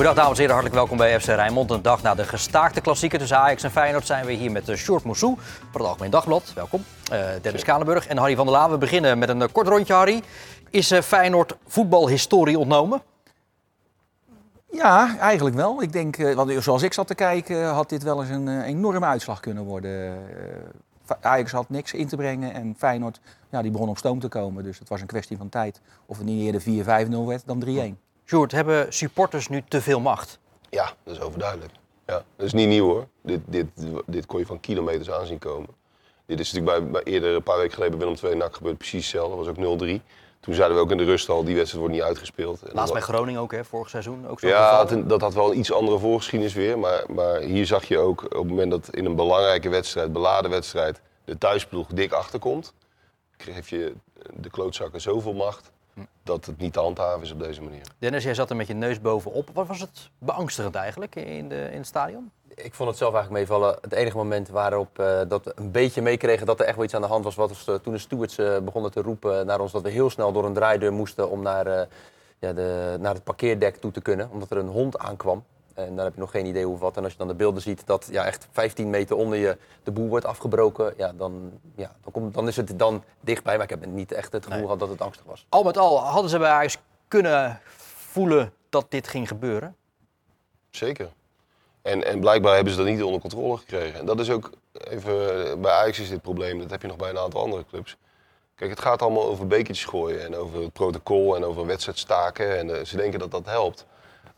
Goedendag dames en heren, hartelijk welkom bij FC Rijnmond. Een dag na de gestaakte klassieker tussen Ajax en Feyenoord zijn we hier met uh, Sjoerd Moussou van het Algemeen Dagblad. Welkom. Uh, Dennis Kalenburg en Harry van der Laan. We beginnen met een uh, kort rondje, Harry. Is uh, Feyenoord voetbalhistorie ontnomen? Ja, eigenlijk wel. Ik denk, uh, want zoals ik zat te kijken, had dit wel eens een enorme uitslag kunnen worden. Ajax had niks in te brengen en Feyenoord ja, die begon op stoom te komen. Dus het was een kwestie van tijd. Of het niet eerder 4-5-0 werd dan 3-1. Sjoerd, hebben supporters nu te veel macht? Ja, dat is overduidelijk. Ja, dat is niet nieuw hoor. Dit, dit, dit kon je van kilometers aanzien komen. Dit is natuurlijk bij, bij eerder, een paar weken geleden bij Willem II NAC gebeurd precies hetzelfde. Dat was ook 0-3. Toen zeiden we ook in de rust al, die wedstrijd wordt niet uitgespeeld. En Laatst bij Groningen ook, hè, vorig seizoen. Ook zo ja, dat, dat had wel een iets andere voorgeschiedenis weer. Maar, maar hier zag je ook op het moment dat in een belangrijke wedstrijd, beladen wedstrijd, de thuisploeg dik achterkomt. Geef je de klootzakken zoveel macht dat het niet te handhaven is op deze manier. Dennis, jij zat er met je neus bovenop. Wat was het beangstigend eigenlijk in, de, in het stadion? Ik vond het zelf eigenlijk meevallen. Het enige moment waarop uh, dat we een beetje meekregen dat er echt wel iets aan de hand was, was uh, toen de stewards uh, begonnen te roepen naar ons dat we heel snel door een draaideur moesten om naar, ja, de, naar het parkeerdek toe te kunnen, omdat er een hond aankwam. En dan heb je nog geen idee hoe wat. En als je dan de beelden ziet dat ja, echt 15 meter onder je de boel wordt afgebroken, ja, dan, ja, dan, komt, dan is het dan dichtbij. Maar ik heb niet echt het gevoel nee. gehad dat het angstig was. Al met al, hadden ze bij Ajax kunnen voelen dat dit ging gebeuren? Zeker. En, en blijkbaar hebben ze dat niet onder controle gekregen. En dat is ook, even, bij Ajax is dit probleem, dat heb je nog bij een aantal andere clubs. Kijk, het gaat allemaal over bekertjes gooien en over het protocol en over een wedstrijd staken. En uh, ze denken dat dat helpt.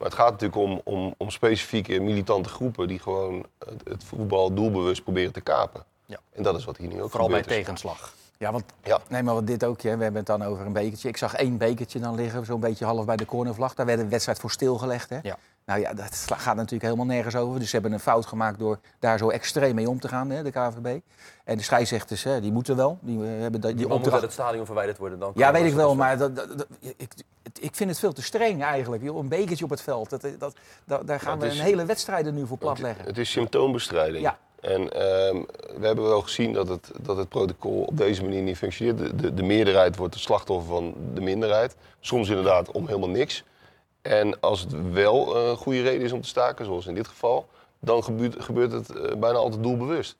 Maar het gaat natuurlijk om, om, om specifieke militante groepen die gewoon het, het voetbal doelbewust proberen te kapen. Ja. En dat is wat hier nu ook Vooral bij tegenslag. Ja, want, ja. Nee, maar wat dit ook, hè, we hebben het dan over een bekertje. Ik zag één bekertje dan liggen, zo'n beetje half bij de cornervlag. Daar werd een wedstrijd voor stilgelegd. Hè? Ja. Nou ja, dat gaat natuurlijk helemaal nergens over. Dus ze hebben een fout gemaakt door daar zo extreem mee om te gaan, hè, de KVB. En de scheidsrechters, hè, die moeten wel. Die, hebben die, die opdracht... moet het stadion verwijderd worden dan? Ja, weet ik wel, maar dat, dat, dat, ik, ik vind het veel te streng eigenlijk. Joh. Een bekertje op het veld, dat, dat, dat daar gaan we is, een hele wedstrijd nu voor platleggen. Het, het is symptoombestrijding. Ja. En um, we hebben wel gezien dat het, dat het protocol op deze manier niet functioneert. De, de, de meerderheid wordt de slachtoffer van de minderheid. Soms inderdaad om helemaal niks. En als het wel een uh, goede reden is om te staken, zoals in dit geval, dan gebeurt, gebeurt het uh, bijna altijd doelbewust.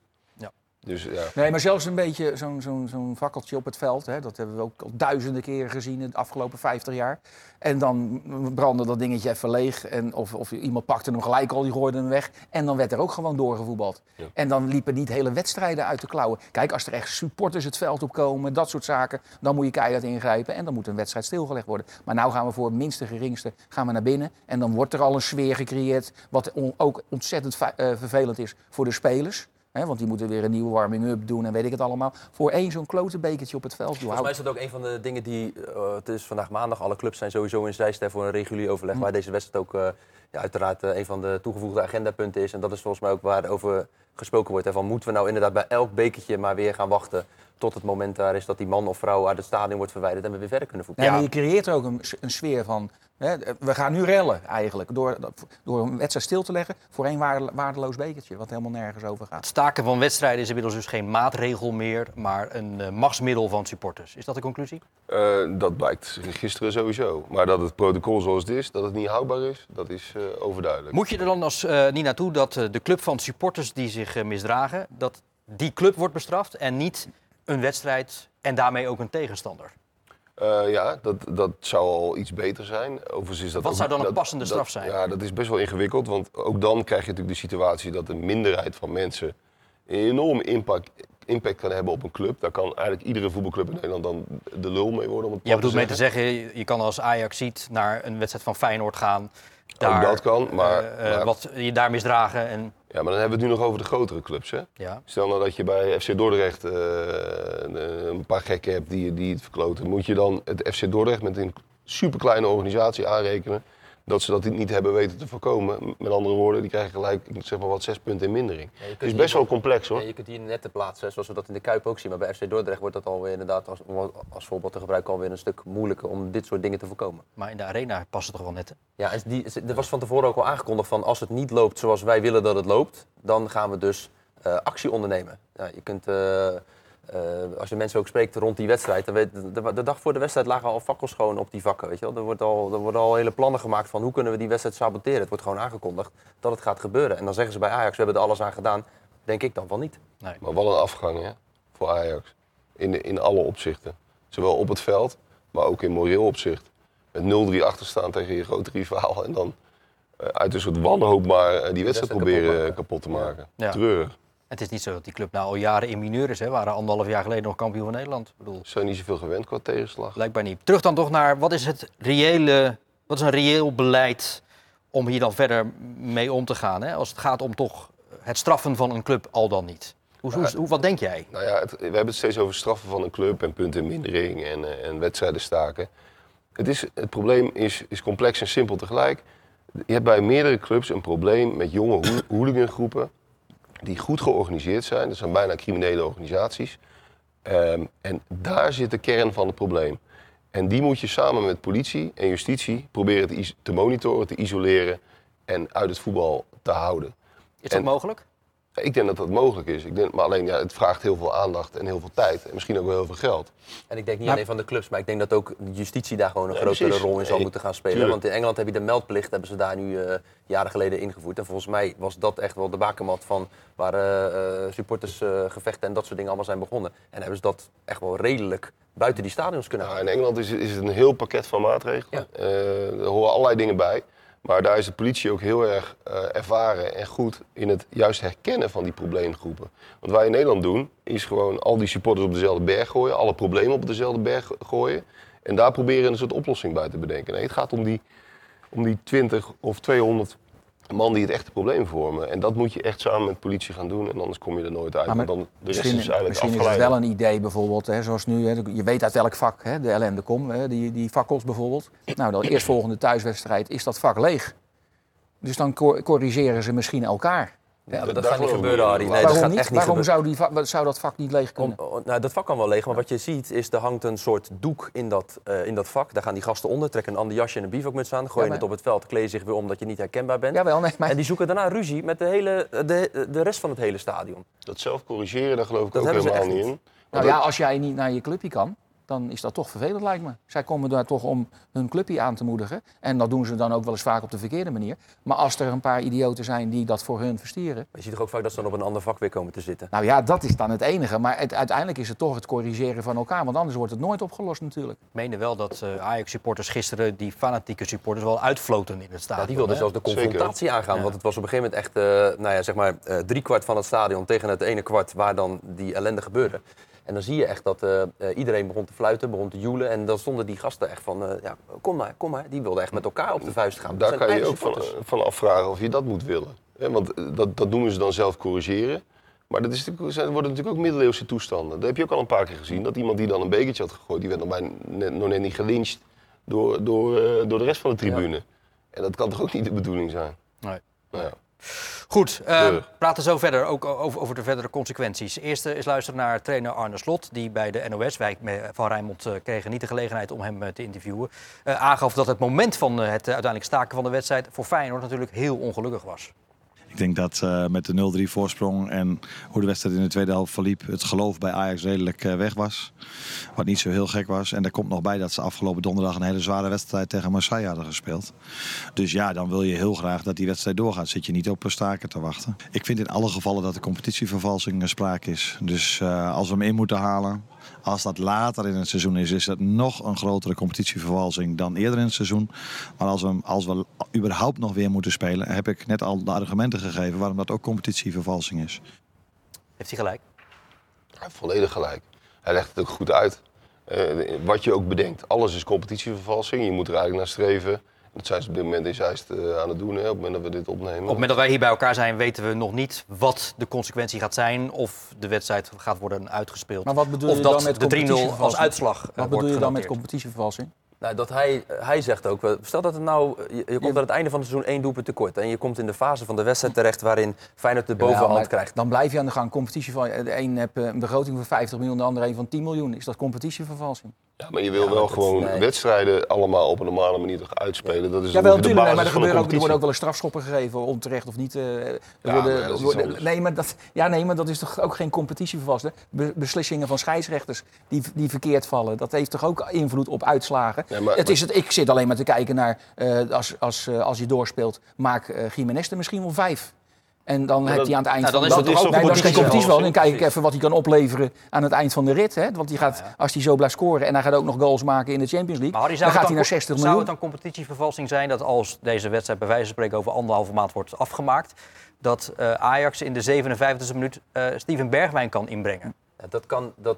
Dus, ja. Nee, maar zelfs een beetje zo'n zo'n zo'n fakkeltje op het veld, hè, dat hebben we ook al duizenden keren gezien in de afgelopen 50 jaar. En dan brandde dat dingetje even leeg. En of, of iemand pakte hem gelijk al, die gooide hem weg. En dan werd er ook gewoon doorgevoetbald. Ja. En dan liepen niet hele wedstrijden uit de klauwen. Kijk, als er echt supporters het veld opkomen, dat soort zaken, dan moet je keihard ingrijpen. En dan moet een wedstrijd stilgelegd worden. Maar nou gaan we voor het minste geringste gaan we naar binnen. En dan wordt er al een sfeer gecreëerd, wat on, ook ontzettend uh, vervelend is voor de spelers. He, want die moeten weer een nieuwe warming-up doen en weet ik het allemaal. Voor één zo'n klote bekertje op het veld. Volgens mij is dat ook een van de dingen die... Uh, het is vandaag maandag, alle clubs zijn sowieso in zijster voor een regulier overleg. Mm. Waar deze wedstrijd ook uh, ja, uiteraard uh, een van de toegevoegde agendapunten is. En dat is volgens mij ook waar over gesproken wordt. Hè, van moeten we nou inderdaad bij elk bekertje maar weer gaan wachten... tot het moment daar is dat die man of vrouw uit het stadion wordt verwijderd... en we weer verder kunnen voetballen. Nee, maar je creëert er ook een, een sfeer van... Hè, we gaan nu rellen eigenlijk, door, door een wedstrijd stil te leggen... voor één waardeloos bekertje, wat helemaal nergens over gaat. Het staken van wedstrijden is inmiddels dus geen maatregel meer... maar een uh, machtsmiddel van supporters. Is dat de conclusie? Uh, dat blijkt gisteren sowieso. Maar dat het protocol zoals het is, dat het niet houdbaar is... dat is uh, overduidelijk. Moet je er dan als uh, niet naartoe dat de club van supporters die zich misdragen... dat die club wordt bestraft en niet een wedstrijd en daarmee ook een tegenstander? Uh, ja, dat, dat zou al iets beter zijn. Overigens is dat Wat ook, zou dan een dat, passende dat, straf zijn? Ja, dat is best wel ingewikkeld. Want ook dan krijg je natuurlijk de situatie dat een minderheid van mensen een enorme impact, impact kan hebben op een club. Daar kan eigenlijk iedere voetbalclub in Nederland dan de lul mee worden. Om het bedoelt mee te zeggen, je kan als Ajax ziet naar een wedstrijd van Feyenoord gaan. Daar, ook dat kan, maar, uh, uh, maar... Wat je daar misdragen en... Ja, maar dan hebben we het nu nog over de grotere clubs. Hè? Ja. Stel nou dat je bij FC Dordrecht uh, een paar gekken hebt die, die het verkloten. Moet je dan het FC Dordrecht met een superkleine organisatie aanrekenen? Dat ze dat niet hebben weten te voorkomen. Met andere woorden, die krijgen gelijk zeg maar wat zes punten in mindering. Ja, Het is best wel complex hoor. Ja, je kunt hier netten plaatsen, zoals we dat in de Kuip ook zien. Maar bij FC Dordrecht wordt dat alweer inderdaad als, als voorbeeld te gebruiken alweer een stuk moeilijker om dit soort dingen te voorkomen. Maar in de arena past het toch wel net. Ja, en die, er was van tevoren ook al aangekondigd van als het niet loopt zoals wij willen dat het loopt, dan gaan we dus eh, actie ondernemen. Ja, je kunt, eh, eh, als je mensen ook spreekt rond die wedstrijd, dan weet, de, de dag voor de wedstrijd lagen al fakkels gewoon op die vakken. Weet je wel? Er, wordt al, er worden al hele plannen gemaakt van hoe kunnen we die wedstrijd saboteren. Het wordt gewoon aangekondigd dat het gaat gebeuren. En dan zeggen ze bij Ajax, we hebben er alles aan gedaan. Denk ik dan van niet. Nee. Maar wat een afgang hè, voor Ajax. In, in alle opzichten. Zowel op het veld, maar ook in moreel opzicht. Met 0-3 achterstaan tegen je grote rivaal. En dan eh, uit een soort wanhoop maar eh, die wedstrijd proberen kapot maken. kapot te maken. Ja. Treurig. Het is niet zo dat die club nou al jaren in mineur is. Hè. waren anderhalf jaar geleden nog kampioen van Nederland. Ik bedoel, Ze zijn niet zoveel gewend qua tegenslag. blijkbaar niet. Terug dan toch naar wat is het reële, wat is een reëel beleid om hier dan verder mee om te gaan? Hè? Als het gaat om toch het straffen van een club al dan niet. Hoe, hoe, hoe- wat denk jij? Nou ja, het- we hebben het steeds over straffen van een club en punten in mindering en, eh, en wedstrijden staken. Het, is, het probleem is, is complex en simpel tegelijk. Je hebt bij meerdere clubs een probleem met jonge hool- hooligangroepen die goed georganiseerd zijn. Dat zijn bijna criminele organisaties. Ehm, en daar zit de kern van het probleem. En die moet je samen met politie en justitie proberen te, monitoren, te isoleren en uit het voetbal te houden. Is dat En- mogelijk? Ik denk dat dat mogelijk is. Ik denk, maar alleen ja, het vraagt heel veel aandacht en heel veel tijd. En misschien ook wel heel veel geld. En ik denk niet Maar- alleen van de clubs, maar ik denk dat ook de justitie daar gewoon een Ja, grotere precies. rol in zal Nee, moeten gaan spelen. tuurlijk. Want in Engeland heb je de meldplicht, hebben ze daar nu eh, jaren geleden ingevoerd. En volgens mij was dat echt wel de bakermat van waar eh, eh, supportersgevechten en dat soort dingen allemaal zijn begonnen. En hebben ze dat echt wel redelijk buiten die stadions kunnen houden. in Engeland is, is het een heel pakket van maatregelen. Eh, er horen allerlei dingen bij. Maar daar is de politie ook heel erg eh, ervaren en goed in het juist herkennen van die probleemgroepen. Want wat wij in Nederland doen, is gewoon al die supporters op dezelfde berg gooien. Alle problemen op dezelfde berg gooien. En daar proberen een soort oplossing bij te bedenken. Nee, het gaat om die, om die 20 of 200 man die het echte probleem vormen. En dat moet je echt samen met politie gaan doen. En anders kom je er nooit uit. Maar Want dan, de rest Misschien, is eigenlijk misschien is het wel een idee bijvoorbeeld, hè, zoals nu, hè, je weet uit welk vak hè, de ellende komt, hè, die, die fakkels bijvoorbeeld. Nou, de eerstvolgende thuiswedstrijd is dat vak leeg. Dus dan cor- corrigeren ze misschien elkaar. Ja, dat gaat niet gebeuren. Harry. Nee, dat Waarom gaat niet? echt niet Waarom zou, die va- zou dat vak niet leeg kunnen? nou, dat vak kan wel leeg, maar wat je ziet is, er hangt een soort doek in dat, eh, in dat vak. Daar gaan die gasten onder, trekken een ander jasje en een bivakmuts aan, gooien maar- het op het veld, kleden zich weer om dat je niet herkenbaar bent. Jawel, nee, maar En die zoeken daarna ruzie met de, hele, de, de rest van het hele stadion. Dat zelf corrigeren, daar geloof ik Dat ook helemaal niet in. nou ja, als jij niet naar je clubje kan, dan is dat toch vervelend lijkt me. Zij komen daar toch om hun clubje aan te moedigen. En dat doen ze dan ook wel eens vaak op de verkeerde manier. Maar als er een paar idioten zijn die dat voor hun verstieren, Maar je ziet toch ook vaak dat ze dan op een ander vak weer komen te zitten. Nou ja, dat is dan het enige. Maar het, uiteindelijk is het toch het corrigeren van elkaar. Want anders wordt het nooit opgelost natuurlijk. Ik meende wel dat eh, Ajax-supporters gisteren die fanatieke supporters wel uitfloten in het stadion. Ja, die wilden zelfs de confrontatie aangaan. Ja. Want het was op een gegeven moment echt, eh nou ja, zeg maar, eh drie kwart van het stadion tegen het ene kwart waar dan die ellende gebeurde. En dan zie je echt dat eh, eh, iedereen begon te fluiten, begon te joelen. En dan stonden die gasten echt van, eh, ja, kom maar, kom maar. Die wilden echt met elkaar op de vuist gaan. Dat Daar kan je ook van, afvragen of je dat moet willen. Hè, Want dat, dat noemen ze dan zelf corrigeren. Maar dat is natuurlijk, zijn, worden natuurlijk ook middeleeuwse toestanden. Dat heb je ook al een paar keer gezien. Dat iemand die dan een bekertje had gegooid, die werd nog, bijna net, nog net niet gelyncht door, door, eh, door de rest van de tribune. En dat kan toch ook niet de bedoeling zijn? Nee. Nou ja. Goed, eh, we praten zo verder ook over, over de verdere consequenties. Eerst eh, is luisteren naar trainer Arne Slot, die bij de NOS, wij van Rijnmond eh, kregen niet de gelegenheid om hem eh, te interviewen, eh, aangaf dat het moment van eh, het eh, uiteindelijk staken van de wedstrijd voor Feyenoord natuurlijk heel ongelukkig was. Ik denk dat eh, met de 0-3 voorsprong en hoe de wedstrijd in de tweede helft verliep, het geloof bij Ajax redelijk eh, weg was. Wat niet zo heel gek was. En er komt nog bij dat ze afgelopen donderdag een hele zware wedstrijd tegen Marseille hadden gespeeld. Dus ja, dan wil je heel graag dat die wedstrijd doorgaat. Zit je niet op staken te wachten. Ik vind in alle gevallen dat de competitievervalsing eh, sprake is. Dus als we hem in moeten halen, als dat later in het seizoen is, is dat nog een grotere competitievervalsing dan eerder in het seizoen. Maar als we, als we überhaupt nog weer moeten spelen, heb ik net al de argumenten gegeven waarom dat ook competitievervalsing is. Heeft hij gelijk? Hij heeft volledig gelijk. Hij legt het ook goed uit. Eh, wat je ook bedenkt, alles is competitievervalsing. Je moet er eigenlijk naar streven. Dat zijn ze op dit moment in Zeist eh, aan het doen, hè, op het moment dat we dit opnemen. Op het moment dat wij hier bij elkaar zijn, weten we nog niet wat de consequentie gaat zijn. Of de wedstrijd gaat worden uitgespeeld. Maar wat bedoel of je dat dan met de 3-0 als uitslag eh, Wat wordt bedoel je dan met competitievervalsing? Nou, dat hij, hij zegt ook, wel, stel dat het nou, je, je komt aan het einde van het seizoen één doelpunt tekort. En je komt in de fase van de wedstrijd terecht waarin Feyenoord de bovenhand krijgt. Dan blijf je aan de gang. Competitie van, de een heeft eh, een begroting van 50 miljoen, de andere een van 10 miljoen. Is dat competitievervalsing? Ja, maar je wil Ja, wel gewoon nee. wedstrijden allemaal op een normale manier toch uitspelen. Dat is Ja, wel natuurlijk. Nee, maar er, basis van de gebeuren ook, er worden ook wel eens strafschoppen gegeven, onterecht of niet. eh, Ja, worden- maar worden- nee, maar dat, ja, nee, maar dat is toch ook geen competitievervalsing? Be- beslissingen van scheidsrechters die, die verkeerd vallen, dat heeft toch ook invloed op uitslagen? Ja, maar- het is het, ik zit alleen maar te kijken naar, eh, als, als, eh, als je doorspeelt, maak eh Jiménez er misschien wel vijf. En dan heb dat- hij aan het eind Nou, dan van is de Nee, dat is geen competitie wel. Dan competitievervalsing? kijk ik even wat hij kan opleveren aan het eind van de rit. Hè? Want die gaat, als hij zo blijft scoren en hij gaat ook nog goals maken in de Champions League... Maar Harry, dan zou gaat het hij naar 60 Zou miljoen. het dan competitievervalsing zijn dat als deze wedstrijd bij wijze van spreken over anderhalve maand wordt afgemaakt, dat eh, Ajax in de 57e minuut eh, Steven Bergwijn kan inbrengen? Ja, dat kan, dat,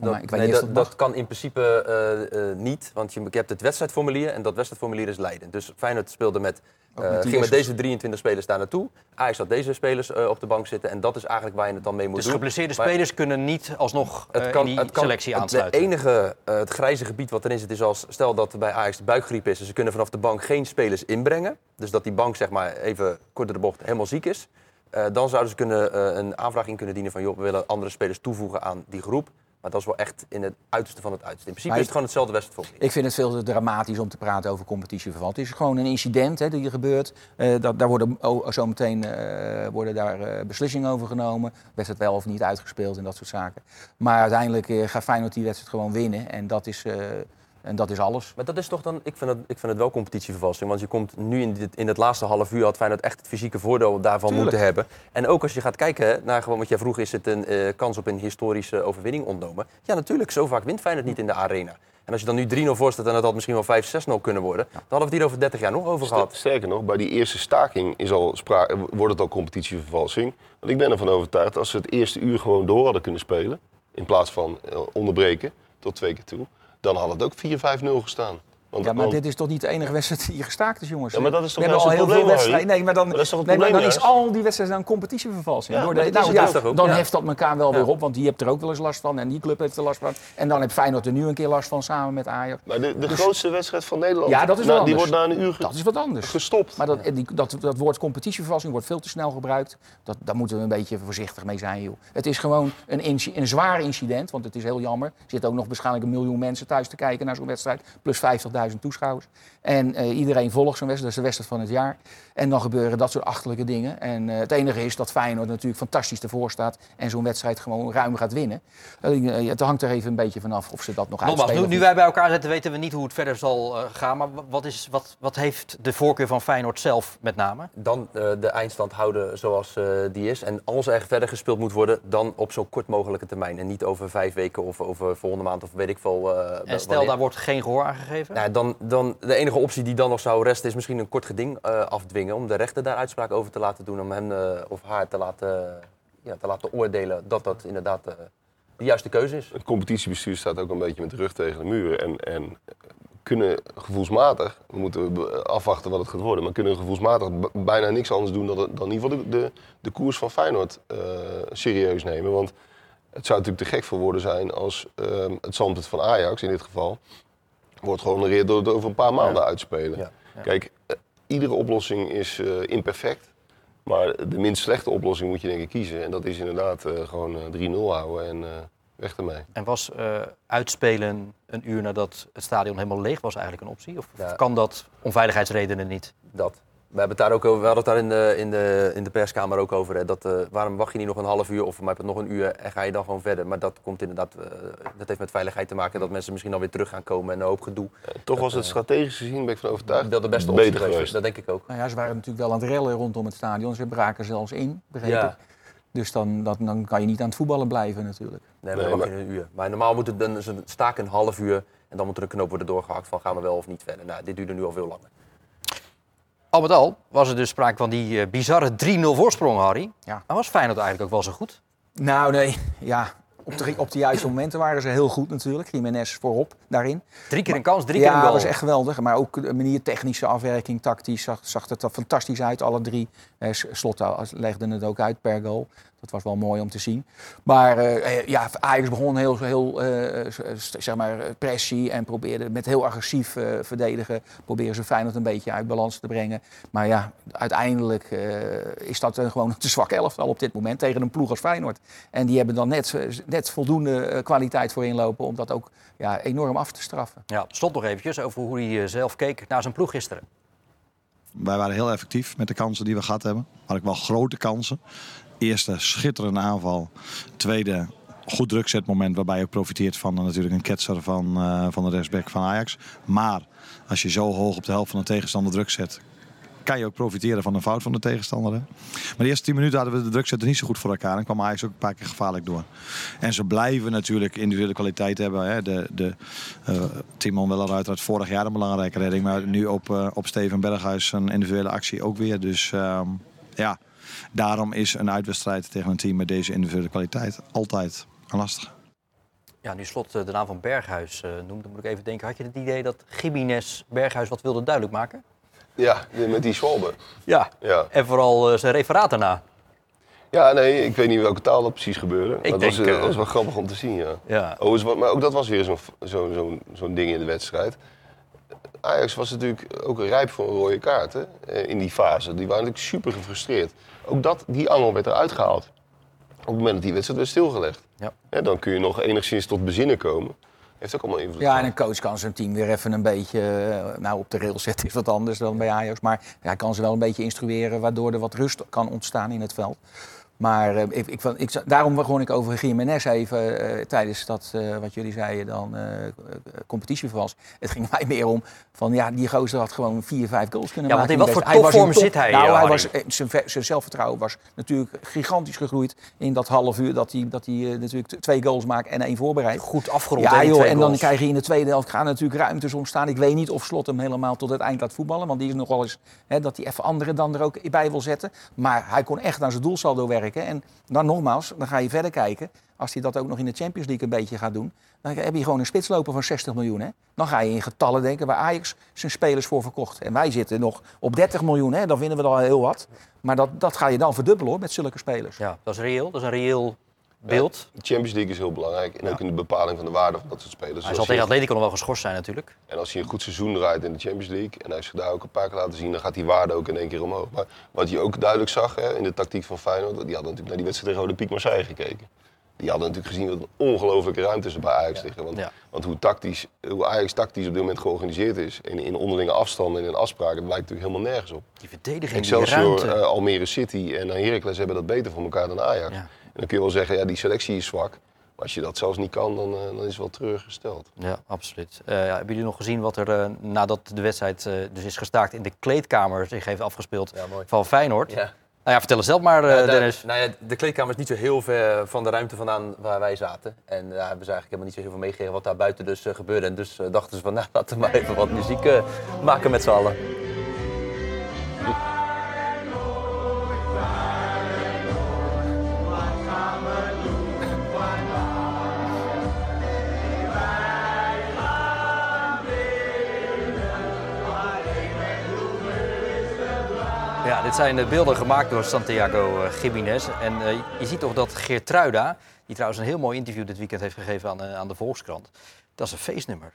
dat, mij- ik weet nee, niet dat, dat dat kan in principe eh, eh, niet, want je, je hebt het wedstrijdformulier en dat wedstrijdformulier is leidend. Dus Feyenoord speelde met, eh, die ging met deze 23 spelers daar naartoe. Ajax had deze spelers eh, op de bank zitten en dat is eigenlijk waar je het dan mee moet Dus doen. geblesseerde Maar- spelers kunnen niet alsnog Het kan, in die het kan, selectie het- aansluiten. Het enige, eh, het grijze gebied wat erin zit, is als stel dat er bij Ajax de buikgriep is en ze kunnen vanaf de bank geen spelers inbrengen. Dus dat die bank zeg maar even kort door de bocht helemaal ziek is. Eh, dan zouden ze kunnen, eh, een aanvraag in kunnen dienen van joh, we willen andere spelers toevoegen aan die groep. Maar dat is wel echt in het uiterste van het uiterste. In principe Maar is het gewoon hetzelfde wedstrijdformulier. Ik vind het veel te dramatisch om te praten over competitieverval. Het is gewoon een incident hè, die er gebeurt. Eh, dat, daar worden oh, zo meteen eh, worden daar eh, beslissingen over genomen. Wedstrijd wel of niet uitgespeeld en dat soort zaken. Maar uiteindelijk gaat Feyenoord die wedstrijd gewoon winnen. En dat is, en dat is alles. Maar dat is toch dan, ik vind het, ik vind het wel competitievervalsing. Want je komt nu in, dit, in het laatste half uur had Feyenoord echt het fysieke voordeel daarvan Tuurlijk. moeten hebben. En ook als je gaat kijken naar gewoon wat jij vroeg, is het een eh, kans op een historische overwinning ontnomen? Ja, natuurlijk. Zo vaak wint Feyenoord niet in de arena. En als je dan nu 3-0 voor staat en het had misschien wel 5-6-0 kunnen worden, dan hadden we het hier over 30 jaar nog over gehad. Sterker nog, bij die eerste staking is al wordt het al competitievervalsing. Want ik ben ervan overtuigd, als ze het eerste uur gewoon door hadden kunnen spelen, in plaats van eh, onderbreken tot twee keer toe, dan had het ook 4-5-0 gestaan. Want, Ja, maar dit is toch niet de enige wedstrijd die gestaakt is, jongens? Ja, maar dat is toch We hebben al heel veel wedstrijden. Nee, maar dan, Maar is nee, maar dan is al die wedstrijden een competitievervalsing. Ja, Door de- nou, dan ja. heft dat elkaar wel weer op, want die hebt er ook wel eens last van en die club heeft er last van. En dan heeft Feyenoord er nu een keer last van samen met Ajax. maar de, de grootste wedstrijd van Nederland, Ja, dat is wel die anders. wordt na een uur Dat is wat anders. gestopt. Maar dat, die, dat, dat woord competitievervalsing wordt veel te snel gebruikt. Dat, daar moeten we een beetje voorzichtig mee zijn, joh. Het is gewoon een, een zwaar incident, want het is heel jammer. Er zitten ook nog waarschijnlijk een miljoen mensen thuis te kijken naar zo'n wedstrijd. Plus 50.000 toeschouwers. En eh, iedereen volgt zo'n wedstrijd, dat is de wedstrijd van het jaar. En dan gebeuren dat soort achterlijke dingen. En eh, het enige is dat Feyenoord natuurlijk fantastisch ervoor staat. En zo'n wedstrijd gewoon ruim gaat winnen. Eh, het hangt er even een beetje vanaf of ze dat nog Nogmaals, uitspelen. nu, nu wij bij elkaar zitten, weten we niet hoe het verder zal eh, gaan. Maar wa- wat, is, wat, wat heeft de voorkeur van Feyenoord zelf met name? Dan eh, de eindstand houden zoals eh, die is. En als er verder gespeeld moet worden, dan op zo kort mogelijke termijn. En niet over vijf weken of over volgende maand of weet ik veel. eh, En stel, wanneer. daar wordt geen gehoor aan gegeven? Nou, dan, dan, de enige optie die dan nog zou resten is misschien een kort geding eh, Om de rechter daar uitspraak over te laten doen. Om hem eh, of haar te laten, ja, te laten oordelen dat dat inderdaad eh, de juiste keuze is. Het competitiebestuur staat ook een beetje met de rug tegen de muur. En, en kunnen gevoelsmatig, we moeten afwachten wat het gaat worden, maar kunnen gevoelsmatig bijna niks anders doen dan, dan in ieder geval de, de, de koers van Feyenoord eh, serieus nemen. Want het zou natuurlijk te gek voor woorden zijn als ehm, het standpunt van Ajax in dit geval wordt gehonoreerd door het over een paar maanden uitspelen. Ja. Kijk, iedere oplossing is eh, imperfect. Maar de minst slechte oplossing moet je denk ik kiezen. En dat is inderdaad eh, gewoon eh, 3-0 houden en eh, weg ermee. En was eh, uitspelen een uur nadat het stadion helemaal leeg was eigenlijk een optie? Of Ja. kan dat om veiligheidsredenen niet? Dat. We, hebben het daar ook over, we hadden het daar in de, in de, in de perskamer ook over. Hè, dat, eh, waarom wacht je niet nog een half uur of mij nog een uur en ga je dan gewoon verder? Maar dat komt inderdaad, eh, dat heeft met veiligheid te maken. Dat mensen misschien alweer terug gaan komen en een hoop gedoe. Eh, toch was het strategisch gezien, ben ik van overtuigd, Dat de beste optie beter geweest. geweest. Dat denk ik ook. Nou ja, ze waren natuurlijk wel aan het rellen rondom het stadion. Ze braken zelfs in, begreep ik. Dus dan, dat, dan kan je niet aan het voetballen blijven natuurlijk. Nee, maar Nee, dan wacht maar- je een uur. Maar normaal moet het dan een staak een half uur en dan moet er een knoop worden doorgehakt van gaan we wel of niet verder. Nou, dit duurde nu al veel langer. Al met al was er dus sprake van die eh, bizarre 3-0 voorsprong, Harry. Ja. Maar was Feyenoord eigenlijk ook wel zo goed? Nou nee, ja, op de, op de juiste momenten waren ze heel goed natuurlijk. Jiménez voorop daarin. Drie keer een kans, drie keer ja, een dat goal. was echt geweldig. Maar ook de manier technische afwerking, tactisch, zag, zag het er fantastisch uit. Alle drie. Eh, S- Slot legde het ook uit per goal. Dat was wel mooi om te zien. Maar eh, ja, Ajax begon heel, heel eh, zeg maar, pressie en probeerde met heel agressief verdedigen. Proberen ze Feyenoord een beetje uit balans te brengen. Maar ja, uiteindelijk is dat gewoon een te zwak elftal op dit moment tegen een ploeg als Feyenoord. En die hebben dan net, net voldoende eh, kwaliteit voor inlopen om dat ook ja, enorm af te straffen. Ja, slot nog eventjes over hoe hij eh, zelf keek naar zijn ploeg gisteren. Wij waren heel effectief met de kansen die we gehad hebben. Had ik wel grote kansen. Eerste schitterende aanval. Tweede goed drukzetmoment waarbij je profiteert van eh, natuurlijk een ketser van, eh, van de rechtsback van Ajax. Maar als je zo hoog op de helft van de tegenstander druk zet, kan je ook profiteren van een fout van de tegenstander. Maar de eerste 10 minuten hadden we de drukzetten niet zo goed voor elkaar. En kwam Ajax ook een paar keer gevaarlijk door. En ze blijven natuurlijk individuele kwaliteit hebben. Hè? De, de, eh, Timon wel uiteraard vorig jaar een belangrijke redding. Maar nu op, eh, op Steven Berghuis een individuele actie ook weer. Dus ehm, ja, daarom is een uitwedstrijd tegen een team met deze individuele kwaliteit altijd een lastige. Ja, nu slot eh, de naam van Berghuis noemt, dan moet ik even denken. Had je het idee dat Jiménez Berghuis wat wilde duidelijk maken? Ja, met die Schwalbe. Ja. Ja. En vooral eh, zijn referaat daarna. ja, nee, ik weet niet welke taal dat precies gebeurde. Maar dat, was, denk, eh, eh, was wel grappig om te zien, ja. Ja. Oh, maar ook dat was weer zo'n zo, zo, zo'n ding in de wedstrijd. Ajax was natuurlijk ook rijp voor een rode kaart hè, in die fase. Die waren natuurlijk super gefrustreerd. Ook dat, die angel werd eruit gehaald. Op het moment dat die wedstrijd werd stilgelegd. Ja. Ja, dan kun je nog enigszins tot bezinnen komen. Heeft ook allemaal invloed. Ja, en een coach kan zijn team weer even een beetje eh, nou, op de rails zetten. Is wat anders dan bij Ajax. Maar hij kan ze wel een beetje instrueren, waardoor er wat rust kan ontstaan in het veld. Maar eh, ik, ik, daarom begon ik over Jiménez even eh, tijdens dat, eh, wat jullie zeiden, dan eh competitievals. Het ging mij meer om van ja, die gozer had gewoon vier, vijf goals kunnen Ja, want maken. in wat voor was topvorm top- zit hij, Nou, hij was, zijn, ve- zijn zelfvertrouwen was natuurlijk gigantisch gegroeid in dat half uur dat hij, dat hij natuurlijk twee goals maakt en één voorbereidt. Goed afgerond. Ja, joh, en dan krijg je in de tweede helft gaan natuurlijk ruimtes ontstaan. Ik weet niet of Slot hem helemaal tot het eind laat voetballen. Want die is nog wel eens hè, dat hij even anderen dan er ook bij wil zetten. Maar hij kon echt aan zijn doelsaldo werken. En dan nogmaals, dan ga je verder kijken. Als hij dat ook nog in de Champions League een beetje gaat doen. Dan heb je gewoon een spitsloper van 60 miljoen. Hè? Dan ga je in getallen denken waar Ajax zijn spelers voor verkocht. En wij zitten nog op 30 miljoen. Hè? Dan vinden we al heel wat. Maar dat, dat ga je dan verdubbelen hoor, met zulke spelers. Ja, dat is reëel. Dat is een reëel beeld. De Champions League is heel belangrijk. En ook in de bepaling van de waarde van dat soort spelers. Hij Zoals zal tegen je- Atletico nog wel geschorst zijn natuurlijk. En als hij een goed seizoen draait in de Champions League, en hij heeft zich daar ook een paar keer laten zien, dan gaat die waarde ook in één keer omhoog. Maar wat je ook duidelijk zag hè, in de tactiek van Feyenoord, die hadden natuurlijk naar die wedstrijd tegen Olympique Marseille gekeken. Die hadden natuurlijk gezien wat een ongelofelijke ruimtes er bij Ajax liggen. Want, Ja. want hoe, tactisch, hoe Ajax tactisch op dit moment georganiseerd is, in, in onderlinge afstanden en in afspraken, dat lijkt natuurlijk helemaal nergens op. Die verdediging, die Excelsior, ruimte. eh, Almere City en Heracles hebben dat beter voor elkaar dan Ajax. Dan kun je wel zeggen, ja, die selectie is zwak. Maar als je dat zelfs niet kan, dan, eh, dan is het wel treurig gesteld. Ja, absoluut. Eh, ja, hebben jullie nog gezien wat er eh, nadat de wedstrijd eh, dus is gestaakt in de kleedkamer zich heeft afgespeeld Ja, mooi. van Feyenoord? Ja. Nou ja, vertel het zelf maar, eh, Ja, de, Dennis. nou ja, de kleedkamer is niet zo heel ver van de ruimte vandaan waar wij zaten. En daar hebben ze eigenlijk helemaal niet zo heel veel meegekregen wat daar buiten dus gebeurde. En dus dachten ze van, nou laten we maar even wat muziek maken met z'n allen. Zijn beelden gemaakt door Santiago eh, Gimenez. En eh, je ziet toch dat Geertruida, die trouwens een heel mooi interview dit weekend heeft gegeven aan, eh, aan de Volkskrant. Dat is een feestnummer.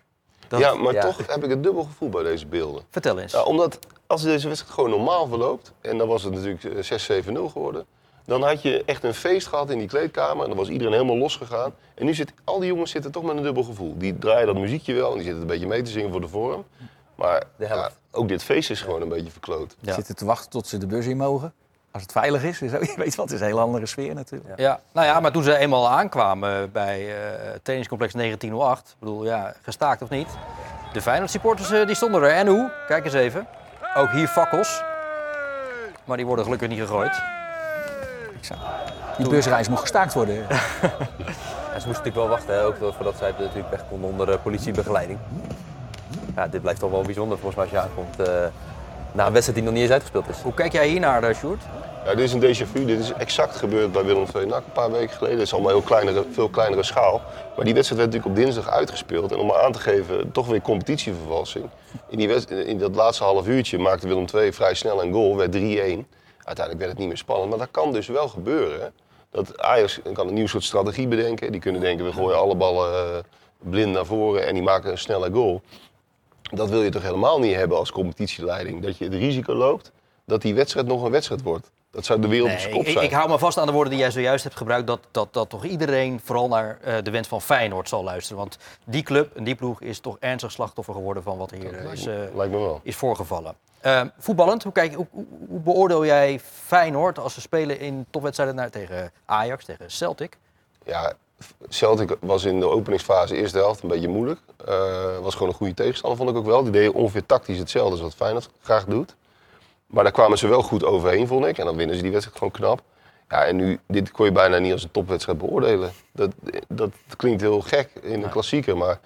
Dat- Ja, maar Ja. toch heb ik een dubbel gevoel bij deze beelden. Vertel eens. Ja, omdat als deze wedstrijd gewoon normaal verloopt, en dan was het natuurlijk eh, 6-7-0 geworden, dan had je echt een feest gehad in die kleedkamer en dan was iedereen helemaal losgegaan. En nu zitten al die jongens zitten toch met een dubbel gevoel. Die draaien dat muziekje wel en die zitten een beetje mee te zingen voor de vorm. Maar De helft. ja, ook dit feest is gewoon een beetje verkloot. Ja. Zitten te wachten tot ze de bus in mogen. Als het veilig is. Je weet wat, het is een hele andere sfeer natuurlijk. Ja, nou ja, maar toen ze eenmaal aankwamen bij eh trainingscomplex 1908, ik bedoel, ja, gestaakt of niet, de Feyenoord supporters eh, die stonden er. En hoe? Kijk eens even. Ook hier fakkels. Maar die worden gelukkig niet gegooid. Die busreis moet gestaakt worden. En ze moesten natuurlijk wel wachten, hè, ook voordat zij natuurlijk weg konden onder eh, politiebegeleiding. Ja, dit blijft toch wel bijzonder volgens mij als je aankomt eh, na een wedstrijd die nog niet eens uitgespeeld is. Hoe kijk jij hier naar, uh, Sjoerd? Ja, dit is een déjà vu. Dit is exact gebeurd bij Willem II NAC een paar weken geleden. Het is allemaal heel kleinere, veel kleinere schaal. Maar die wedstrijd werd natuurlijk op dinsdag uitgespeeld. En om maar aan te geven, toch weer competitievervalsing. In, die wedst- in dat laatste half uurtje maakte Willem II vrij snel een goal, werd 3-1. Uiteindelijk werd het niet meer spannend. Maar dat kan dus wel gebeuren. hè. Dat Ajax kan een nieuw soort strategie bedenken. Die kunnen denken, we gooien alle ballen eh, blind naar voren en die maken een snelle goal. Dat wil je toch helemaal niet hebben als competitieleiding. Dat je het risico loopt dat die wedstrijd nog een wedstrijd wordt. Dat zou de wereld op zijn kop ik, zijn. ik hou me vast aan de woorden die jij zojuist hebt gebruikt. Dat, dat, dat toch iedereen vooral naar eh, de wens van Feyenoord zal luisteren. Want die club en die ploeg is toch ernstig slachtoffer geworden van wat er hier is, eh, Lijkt me wel. is voorgevallen. Eh, voetballend, hoe, kijk, hoe beoordeel jij Feyenoord als ze spelen in topwedstrijden naar, tegen Ajax, tegen Celtic? Ja, Celtic was in de openingsfase eerste helft een beetje moeilijk. Eh, was gewoon een goede tegenstander, vond ik ook wel. Die deed ongeveer tactisch hetzelfde als wat Feyenoord graag doet. Maar daar kwamen ze wel goed overheen, vond ik. En dan winnen ze die wedstrijd gewoon knap. Ja, en nu, dit kon je bijna niet als een topwedstrijd beoordelen. Dat, dat klinkt heel gek in een klassieker, maar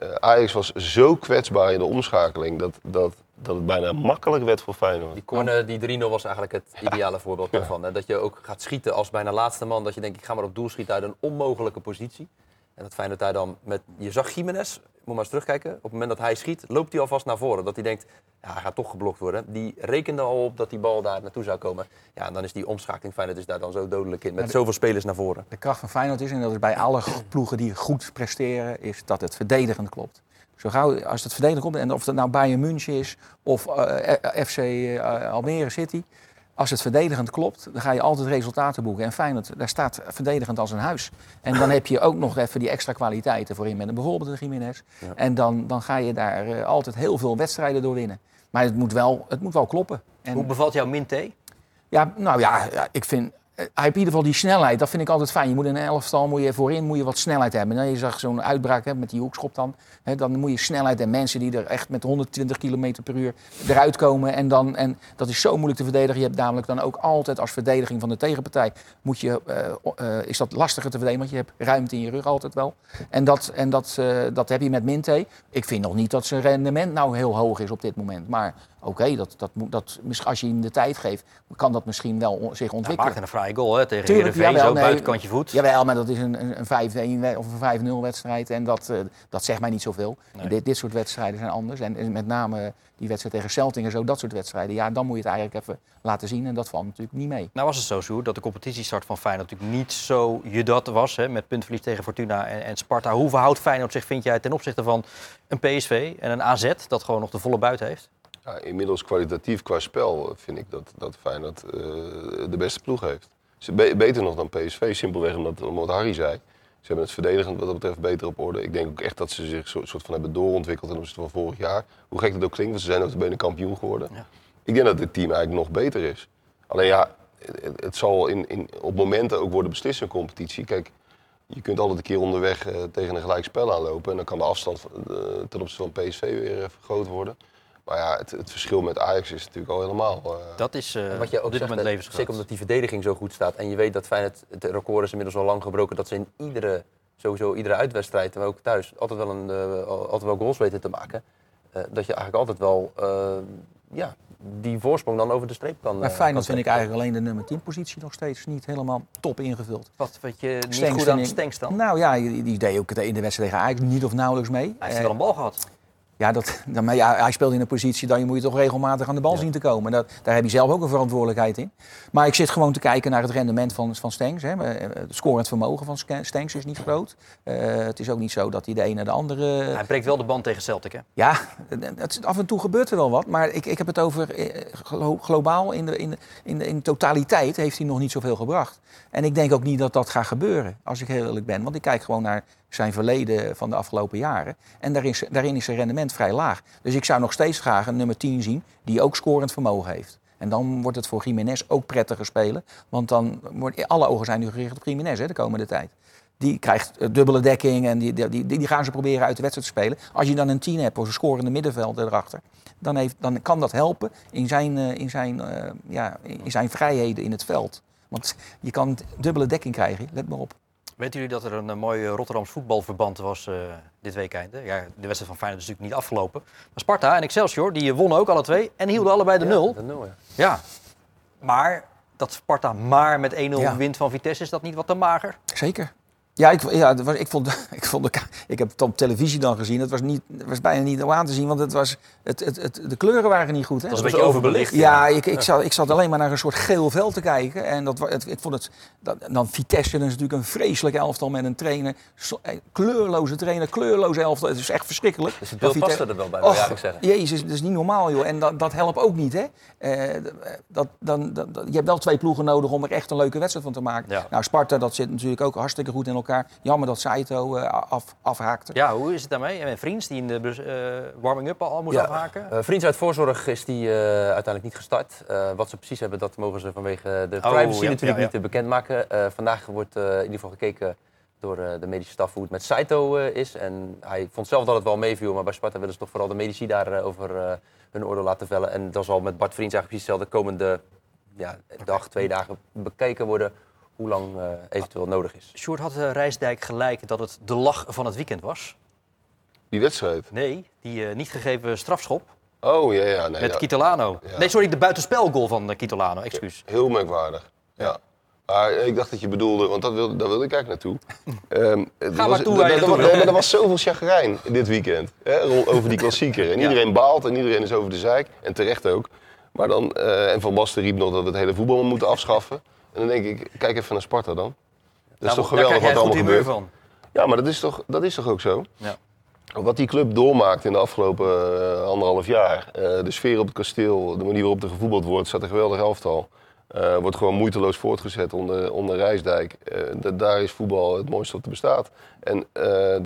eh, Ajax was zo kwetsbaar in de omschakeling dat, dat, dat het bijna makkelijk werd voor Feyenoord. Die corner, die 3-0 was eigenlijk het ideale voorbeeld daarvan. Dat je ook gaat schieten als bijna laatste man. Dat je denkt, ik ga maar op doel schieten uit een onmogelijke positie. En dat Feyenoord daar dan met... Je zag Jiménez, moet maar eens terugkijken. Op het moment dat hij schiet, loopt hij alvast naar voren. Dat hij denkt, ja, hij gaat toch geblokt worden. Die rekende al op dat die bal daar naartoe zou komen. Ja, en dan is die omschakeling Feyenoord is daar dan zo dodelijk in. Met zoveel spelers naar voren. De kracht van Feyenoord is, en dat is bij alle ploegen die goed presteren, is dat het verdedigend klopt. Zo gauw, als het verdedigend komt, en of het nou Bayern München is of eh, FC eh, Almere City, als het verdedigend klopt, dan ga je altijd resultaten boeken. En Feyenoord, daar staat verdedigend als een huis. En dan heb je ook nog even die extra kwaliteiten voorin met een- bijvoorbeeld een Jiménez. En dan, dan ga je daar eh, altijd heel veel wedstrijden door winnen. Maar het moet wel, het moet wel kloppen. En, Hoe bevalt jouw Minté? ja, nou ja, ja, ik vind. Eh, Hij heeft in ieder geval die snelheid, dat vind ik altijd fijn. Je moet in een elftal moet je voorin moet je wat snelheid hebben. En je zag zo'n uitbraak hè, met die hoekschop dan. Hè, dan moet je snelheid en mensen die er echt met 120 km per uur eruit komen. En, dan, en dat is zo moeilijk te verdedigen. Je hebt namelijk dan ook altijd als verdediging van de tegenpartij... Moet je, eh, eh, is dat lastiger te verdedigen, want je hebt ruimte in je rug altijd wel. En dat, en dat, eh, dat heb je met Minte. Ik vind nog niet dat zijn rendement nou heel hoog is op dit moment. Maar oké, dat, dat, dat, misschien als je hem de tijd geeft, kan dat misschien wel on- zich Hij ontwikkelen. maakte een fraaie goal hè, tegen Tuurlijk, Heerenveen, jawel, zo nee. buitenkantje voet. Jawel, maar dat is een, een, een 5-1 we- of een 5-0 wedstrijd. En dat, eh, dat zegt mij niet zoveel. Nee. Dit, dit soort wedstrijden zijn anders. En, en met name die wedstrijd tegen Celtic en zo, dat soort wedstrijden. Ja, dan moet je het eigenlijk even laten zien. En dat valt natuurlijk niet mee. Nou was het zo, Sjoerd, dat de competitiestart van Feyenoord natuurlijk niet zo je dat was. Hè, met puntverlies tegen Fortuna en, en Sparta. Hoe verhoudt Feyenoord zich, vind jij, ten opzichte van een PSV en een AZ... dat gewoon nog de volle buit heeft? Ja, inmiddels kwalitatief qua spel vind ik dat, dat Feyenoord eh, de beste ploeg heeft. Ze be- beter nog dan PSV, simpelweg omdat, omdat Harry zei. Ze hebben het verdedigend wat dat betreft beter op orde. Ik denk ook echt dat ze zich zo- soort van hebben doorontwikkeld ten opzichte van vorig jaar. Hoe gek dat ook klinkt, want ze zijn ook benen kampioen geworden. Ja. Ik denk dat dit team eigenlijk nog beter is. Alleen ja, het, het zal in, in, op momenten ook worden beslist in een competitie. Kijk, je kunt altijd een keer onderweg eh, tegen een gelijk spel aanlopen. En dan kan de afstand van- eh, ten opzichte van PSV weer vergroot worden. Maar ja, het, het verschil met Ajax is natuurlijk al helemaal... eh, Dat is eh, wat je op ook dit zegt, levensgroot. zeker omdat die verdediging zo goed staat. En je weet dat Feyenoord, het record is inmiddels al lang gebroken, dat ze in iedere, sowieso iedere uitwedstrijd, maar ook thuis, altijd wel, een, eh, altijd wel goals weten te maken. Eh, dat je eigenlijk altijd wel eh, ja, die voorsprong dan over de streep kan Maar Feyenoord kan vind ik eigenlijk alleen de nummer 10 positie nog steeds niet helemaal top ingevuld. Wat vind je niet goed aan Stenks dan? Nou ja, die, deed ook in de wedstrijd tegen Ajax niet of nauwelijks mee. Hij heeft wel een bal gehad. Ja, dat, dan, maar ja, hij speelt in een positie, dan moet je toch regelmatig aan de bal zien te komen. Dat, daar heb je zelf ook een verantwoordelijkheid in. Maar ik zit gewoon te kijken naar het rendement van, van Stenks. Hè. Eh, Het scorend vermogen van Stenks is niet groot. Eh, het is ook niet zo dat hij de ene naar de andere... Hij breekt wel de band tegen Celtic, hè? Ja, het, af en toe gebeurt er wel wat. Maar ik, ik heb het over eh, glo- globaal, in de, in, in, in totaliteit heeft hij nog niet zoveel gebracht. En ik denk ook niet dat dat gaat gebeuren, als ik heel eerlijk ben. Want ik kijk gewoon naar zijn verleden van de afgelopen jaren. En daarin, is- daarin is zijn rendement vrij laag. Dus ik zou nog steeds graag een nummer 10 zien die ook scorend vermogen heeft. En dan wordt het voor Jiménez ook prettiger spelen. Want dan wordt, alle ogen zijn nu gericht op Jiménez de komende tijd. Die krijgt eh, dubbele dekking en die, die, die, die gaan ze proberen uit de wedstrijd te spelen. Als je dan een 10 hebt of een scorende middenveld erachter, dan, heeft, dan kan dat helpen in zijn, eh, in, zijn, eh, ja, in zijn vrijheden in het veld. Want je kan dubbele dekking krijgen, let maar op. Weten jullie dat er een eh, mooi eh, Rotterdams voetbalverband was eh, dit weekend? Ja, de wedstrijd van Feyenoord is natuurlijk niet afgelopen. Maar Sparta en Excelsior, die wonnen ook alle twee en hielden allebei de nul. De nul, ja. Ja. Maar dat Sparta maar met 1-0 Ja. wint van Vitesse, is dat niet wat te mager? Zeker. Ja, ik, ja dat was, ik, vond, ik, vond de, ik heb het op televisie dan gezien. Het was, niet, het was bijna niet aan te zien, want het was, het, het, het, de kleuren waren niet goed. Hè? Dat was een beetje overbelicht. Ja, ik, ik, zat, ik zat alleen maar naar een soort geel veld te kijken. En dat, het, ik vond het, dat, dan Vitesse, dat is natuurlijk een vreselijk elftal met een trainer. Zo- eh, kleurloze trainer, kleurloze elftal. Het is echt verschrikkelijk. Dus het Dat beeld Vitesse- paste er wel bij, wil eigenlijk zeggen. Jezus, dat is niet normaal, joh. En dat, dat helpt ook niet, hè. Eh, dat, dan, dat, dat- je hebt wel twee ploegen nodig om er echt een leuke wedstrijd van te maken. Ja. Nou, Sparta, dat zit natuurlijk ook hartstikke goed in elkaar. Jammer dat Saito eh, af, afhaakte. Ja, hoe is het daarmee? En Vriends die in de eh, warming-up al moest Ja. afhaken? Eh, Vriends uit voorzorg is die eh, uiteindelijk niet gestart. Eh, wat ze precies hebben, dat mogen ze vanwege de Oh, privacy ja, natuurlijk ja, ja. niet eh, bekendmaken. Eh, vandaag wordt eh, in ieder geval gekeken door eh, de medische staf hoe het met Saito eh, is. En hij vond zelf dat het wel meeviel, maar bij Sparta willen ze toch vooral de medici daarover over eh, hun oordeel laten vellen. En dat zal met Bart Vriends eigenlijk precies hetzelfde komende ja, dag, twee dagen bekeken worden hoe lang eh, eventueel nodig is. Sjoerd had eh, Rijsdijk gelijk dat het de lach van het weekend was. Die wedstrijd. Nee, die eh, niet gegeven strafschop Oh ja, ja. Nee, met dat- Kitolano. Ja. Nee, sorry, de buitenspelgoal van uh, Kitolano, excuus. Heel merkwaardig. Ja. Maar ik dacht dat je bedoelde, want dat wilde, daar wilde ik eigenlijk naartoe. Ehm, het maar was, toe waar je er- naartoe was zoveel chagrijn dit weekend hè, over die klassieker. En Ja. iedereen baalt en iedereen is over de zeik. En terecht ook. Maar dan, eh, en Van Basten riep nog dat we het hele voetbal moeten afschaffen. En dan denk ik, kijk even naar Sparta dan. Dat is Daar- toch geweldig wat er allemaal gebeurt. van. Ja, maar dat is toch, dat is toch ook zo? Ja. Wat die club doormaakt in de afgelopen eh, anderhalf jaar. eh, de sfeer op het kasteel, de manier waarop er gevoetbald wordt, staat een geweldig elftal. Eh, wordt gewoon moeiteloos voortgezet onder, onder Rijsdijk. Da- daar is voetbal het mooiste wat er bestaat. En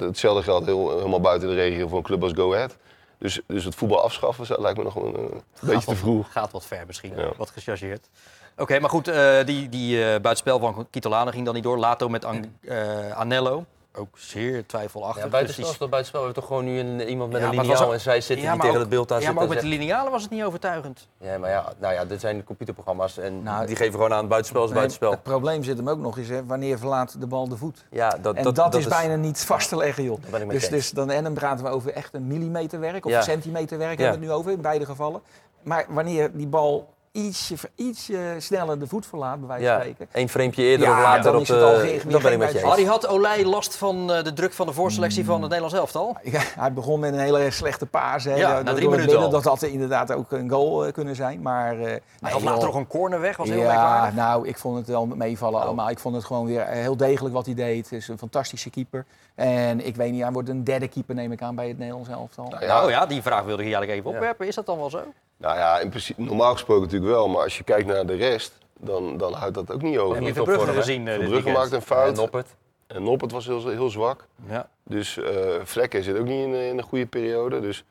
hetzelfde geldt heel, helemaal buiten de regio voor een club als Go Ahead. Dus, dus het voetbal afschaffen lijkt me nog een, een beetje te vroeg. Gaat wat ver misschien, Ja. wat gechargeerd. Oké, maar goed, eh, die, die eh, buitenspel van Kitolano ging dan niet door. Lato met An- eh, Anello, ook zeer twijfelachtig. Ja, Dus buitenspel die- is toch buitenspel. We hebben toch gewoon nu een, iemand met Ja, een liniaal ook- en zij zitten Ja, die tegen ook- het beeld aan Ja, maar ook met de en linealen was het niet overtuigend. Ja, maar ja, nou ja, dit zijn computerprogramma's en Nou, die geven gewoon aan buitenspel is Nee, buitenspel. Het probleem zit hem ook nog eens, hè, wanneer verlaat de bal de voet? Ja, dat, En dat, is, bijna niet vast te leggen, joh. Dus, dus dan, en dan praten we over echt een millimeterwerk of Ja. een centimeterwerk Ja. hebben we het nu over, in beide gevallen. Maar wanneer die bal ietsje, ietsje sneller de voet verlaat, bij wijze van Ja, spreken. één framepje eerder Ja, of later dan op is de... het al geen- dat ben ik met je eens. Harry had Olij last van eh, de druk van de voorselectie van het Nederlands elftal? Ja, hij begon met een hele slechte paas. Ja, na drie minuten midden. al. Dat had inderdaad ook een goal eh, kunnen zijn. Maar, eh, Hij had later nog een corner weg, was heel ja, nou, ik vond het wel meevallen Oh. allemaal. Ik vond het gewoon weer eh, heel degelijk wat hij deed. Het is een fantastische keeper. En ik weet niet, hij wordt een derde keeper, neem ik aan, bij het Nederlands elftal. Nou ja, die vraag wilde ik hier eigenlijk even Ja. opwerpen. Is dat dan wel zo? Nou ja, in principe, normaal gesproken natuurlijk wel. Maar als je kijkt naar de rest, dan, dan houdt dat ook niet over. Heb je veel Verbrugge gezien eh, dit Verbrugge weekend? maakt een En fout. Noppert. En Noppert was heel, heel zwak. Ja. Dus eh Vlekken zit ook niet in, in een goede periode. Dus,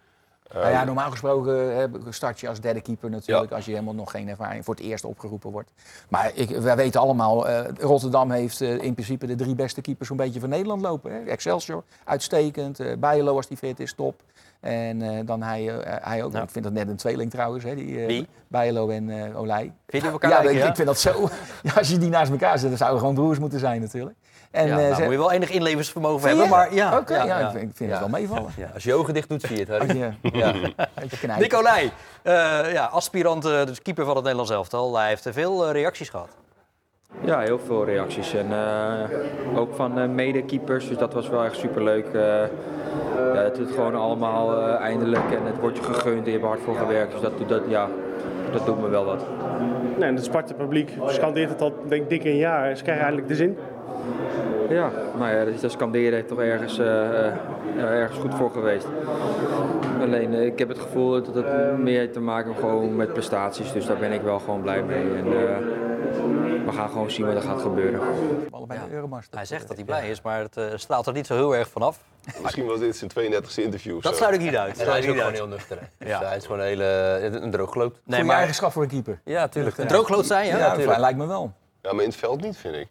eh, Nou ja, normaal gesproken start je als derde keeper natuurlijk, als je helemaal nog geen ervaring voor het eerst opgeroepen wordt. Maar ik, wij weten allemaal, eh, Rotterdam heeft eh, in principe de drie beste keepers zo'n beetje van Nederland lopen. Hè. Excelsior, uitstekend. eh Bijlo als die fit is, top. En eh, dan hij, eh, hij ook. Ja. Ik vind dat net een tweeling trouwens, hè, die, eh, Wie? Bijlo en Olij. Vind je elkaar Ja, lijken, ja? ik vind dat zo. Ja, als je die naast elkaar zet, dan zouden gewoon broers moeten zijn natuurlijk. En, ja, nou, ze- moet je wel enig inlevensvermogen hebben, maar ja. Oké, ja, ik vind, ik vind Ja. het wel meevallen. Als je je ogen dicht doet, zie je het. Je Ja. eh, ja, aspirant, dus keeper van het Nederlands elftal. Hij heeft veel reacties gehad. Ja, heel veel reacties. En eh, ook van eh medekeepers, dus dat was wel echt superleuk. Eh ja, het is gewoon allemaal eindelijk en het wordt je gegund en je hebt hard voor gewerkt. Dus dat, dat, ja, dat doet me wel wat. Nee, en het Sparta publiek scandeert het al denk ik dik een jaar. Ze krijgen eindelijk de zin. Ja, nou ja, dat, dat scanderen heeft toch ergens, eh, eh, ja, ergens goed voor geweest. Alleen, eh, ik heb het gevoel dat het meer heeft te maken gewoon met prestaties. Dus daar ben ik wel gewoon blij mee. En eh, we gaan gewoon zien wat er gaat gebeuren. Allebei Ja. de Euromast. Hij zegt dat hij blij is, maar het eh, straalt er niet zo heel erg vanaf. Misschien was dit zijn 32e interview. Dat sluit ik niet uit. Hij is ook niet gewoon heel nuchter. hè. Ja. Dus hij is gewoon een hele, een droogloot. Nee, Goeie maar eigenschap voor een keeper. Ja, tuurlijk. een droogloot zijn, ja? Lijkt me wel. Ja, maar in het veld niet, vind ik.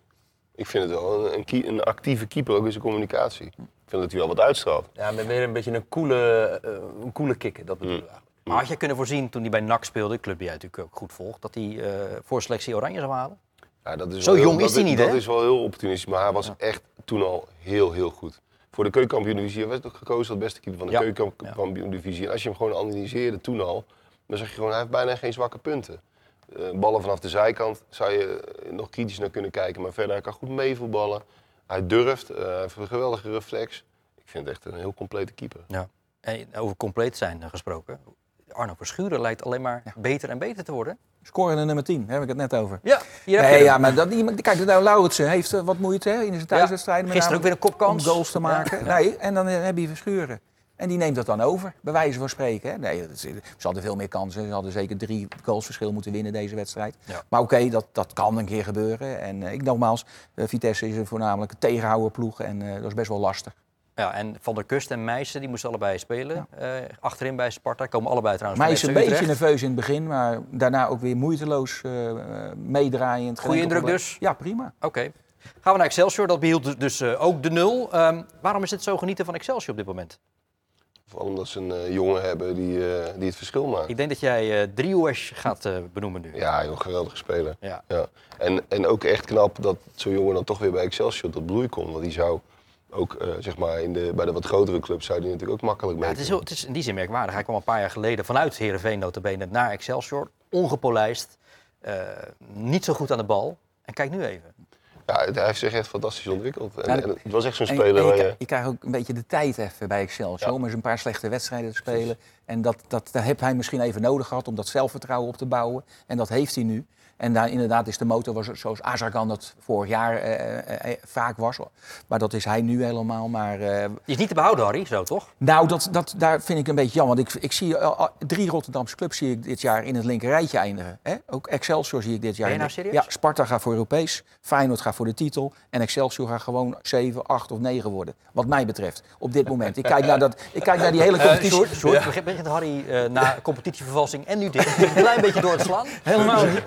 Ik vind het wel een, een, actieve keeper, ook in zijn communicatie. Ik vind dat hij wel wat uitstraalt. Ja, met meer een beetje een coole, eh, een coole kick. Dat bedoel ik eigenlijk. Maar had je kunnen voorzien toen hij bij NAC speelde, club die jij natuurlijk ook goed volgt, dat hij eh, voor selectie Oranje zou halen? Ja, dat is Zo heel- jong is dat hij niet, Dat hè? is wel heel opportunistisch, maar hij was echt toen al heel, heel goed. Voor de keukenkampioen-divisie werd ook gekozen tot beste keeper van de Ja. keukenkampioen-divisie. En als je hem gewoon analyseerde toen al, dan zag je gewoon, hij heeft bijna geen zwakke punten. Eh, ballen vanaf de zijkant zou je eh, nog kritisch naar kunnen kijken, maar verder hij kan goed meevoetballen. Hij durft, eh, hij heeft een geweldige reflex. Ik vind het echt een heel complete keeper. Ja. En over compleet zijn gesproken. Arno Verschuren lijkt alleen maar beter en beter te worden. Scorende nummer 10, daar heb ik het net over. Ja, hier heb je Nee, ja, maar dat, iemand- kijk, nou, Lauritsen heeft wat moeite hè, in zijn thuiswedstrijden. met Gisteren ook weer een kopkans. Om goals te maken. Nee, en dan heb je Verschuren. En die neemt dat dan over, bij wijze van spreken. Hè. Nee, ze hadden veel meer kansen. Ze hadden zeker drie goals verschil moeten winnen deze wedstrijd. Ja. Maar oké, dat, dat kan een keer gebeuren. En eh, ik nogmaals, eh, Vitesse is een voornamelijk een tegenhouwerploeg. En eh, dat is best wel lastig. Ja, en Van der Kust en Meijsen, die moesten allebei spelen. achterin bij Sparta. Komen allebei trouwens is een beetje nerveus in het begin, maar daarna ook weer moeiteloos meedraaiend. Enkel indruk probleem. dus? Ja, prima. Oké. Gaan we naar Excelsior. Dat behield dus, ook de nul. Ehm, waarom is het zo genieten van Excelsior op dit moment? Vooral omdat ze een eh, jongen hebben die, eh, die het verschil maakt. Ik denk dat jij Driehoes gaat benoemen nu. Ja, joh, geweldige speler. Ja. Ja. En, en ook echt knap dat zo'n jongen dan toch weer bij Excelsior tot bloei komt. Want die zou ook, zeg maar, in de, bij de wat grotere clubs zou die natuurlijk ook makkelijk Ja, mee het, is het is in die zin merkwaardig. Hij kwam een paar jaar geleden vanuit Heerenveen notabene naar Excelsior. Ongepolijst. eh, niet zo goed aan de bal. En kijk nu even. Ja, hij heeft zich echt fantastisch ontwikkeld. En, en het was echt zo'n speler waar je, je... je krijgt ook een beetje de tijd even bij Excelsior Ja. om eens een paar slechte wedstrijden te spelen. En dat, dat, dat heeft hij misschien even nodig gehad om dat zelfvertrouwen op te bouwen. En dat heeft hij nu. En daar inderdaad is de motor was, zoals Azarkan dat vorig jaar eh, eh, eh, vaak was. Maar dat is hij nu helemaal. Maar eh, Die is niet te behouden, Harry, zo toch? nou, dat, dat, daar vind ik een beetje jammer. Want ik, ik zie al- drie Rotterdamse clubs zie ik dit jaar in het linker rijtje eindigen. Hè? Ook Excelsior zie ik dit jaar. Ben je nou serieus? Ja, Sparta gaat voor Europees, Feyenoord gaat voor de titel en Excelsior gaat gewoon 7, 8 of 9 worden. Wat mij betreft, op dit moment. Ik kijk naar, dat, ik kijk naar die hele Uh, competitie. Sjoerd, begint- Harry eh, na competitievervalsing en nu dit een klein beetje door te slaan? Helemaal niet.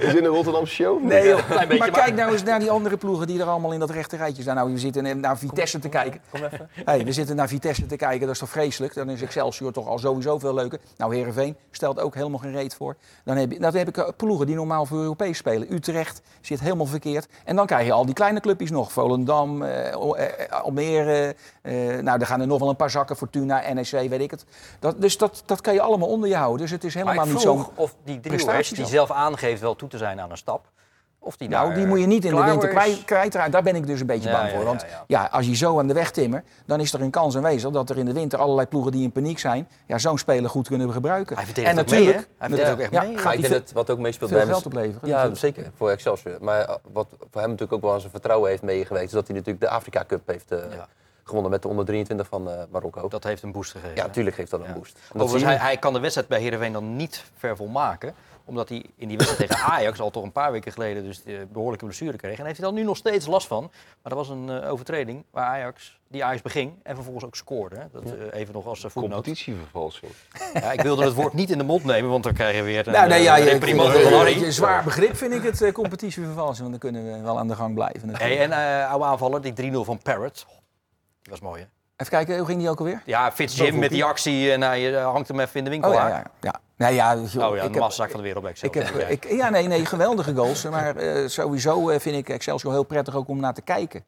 Rotterdamse show? Nee, joh. Klein beetje, maar maar- kijk nou eens naar die andere ploegen die er allemaal in dat rechte rijtje staan. Nou, we zitten naar Vitesse te kijken. Kom even. Hey, we zitten naar Vitesse te kijken, dat is toch vreselijk? Dan is Excelsior toch al sowieso veel leuker. Nou, Herenveen stelt ook helemaal geen reet voor. Dan heb, je, dan heb ik eh, ploegen die normaal voor Europees spelen. Utrecht zit helemaal verkeerd. En dan krijg je al die kleine clubjes nog. Volendam, eh, O- eh, Almere. eh, nou, er gaan er nog wel een paar zakken. Fortuna, NEC, weet ik het. Dat, dus dat, dat kan je allemaal onder je houden. Dus het is Maar helemaal niet zo... of die prestatie die zelf aangeeft wel toe te zijn aan een stap... Of die Nou, daar, die moet je niet in de winter kwijt, kwijtraken. Daar ben ik dus een beetje Ja, bang voor. Want ja. ja, als je zo aan de weg timmer, dan is er een kans aanwezig dat er in de winter allerlei ploegen die in paniek zijn, ja, zo'n speler goed kunnen gebruiken. Hij en ook mee, natuurlijk, Hij verdedigt ook echt mee. gaat ik denk dat wat ook meespeelt bij hem geld is- opleveren. Ja, natuurlijk. zeker. Voor Excelsior. Maar eh, wat voor hem natuurlijk ook wel aan zijn vertrouwen heeft meegeweest... is dat hij natuurlijk de Afrika Cup heeft eh, Ja. Gewonnen met de onder 23 van eh, Marokko. Dat heeft een boost gegeven. ja, natuurlijk geeft dat een Ja. boost. Overigens, hij, hij kan de wedstrijd bij Heerenveen dan niet ver volmaken. Omdat hij in die wedstrijd tegen Ajax al toch een paar weken geleden dus de behoorlijke blessure kreeg. En heeft hij dan nu nog steeds last van. Maar dat was een eh, overtreding waar Ajax, die Ajax beging en vervolgens ook scoorde. Hè. Dat eh, even nog als uh, voetnoot. Competitievervalsing. Ja, ik wilde het woord niet in de mond nemen, want dan krijg je weer een Nou, nee, ja, eh, een zwaar begrip vind ik het uh, competitievervalsing, want dan kunnen we wel aan de gang blijven. Hey, en eh oude aanvaller, die 3-0 van Parrot. Die was mooi, hè? Even kijken, hoe ging die ook alweer? Ja, Fitz Jim met die actie en hij eh, hangt hem even in de winkel Oh ja, aan. ja, ja. Nou ja, joh, Oh ja, de massaak van de wereld bij Ik heb, ik, ja, nee, nee, geweldige goals. Maar eh, sowieso eh, vind ik Excelsior heel prettig ook om naar te kijken.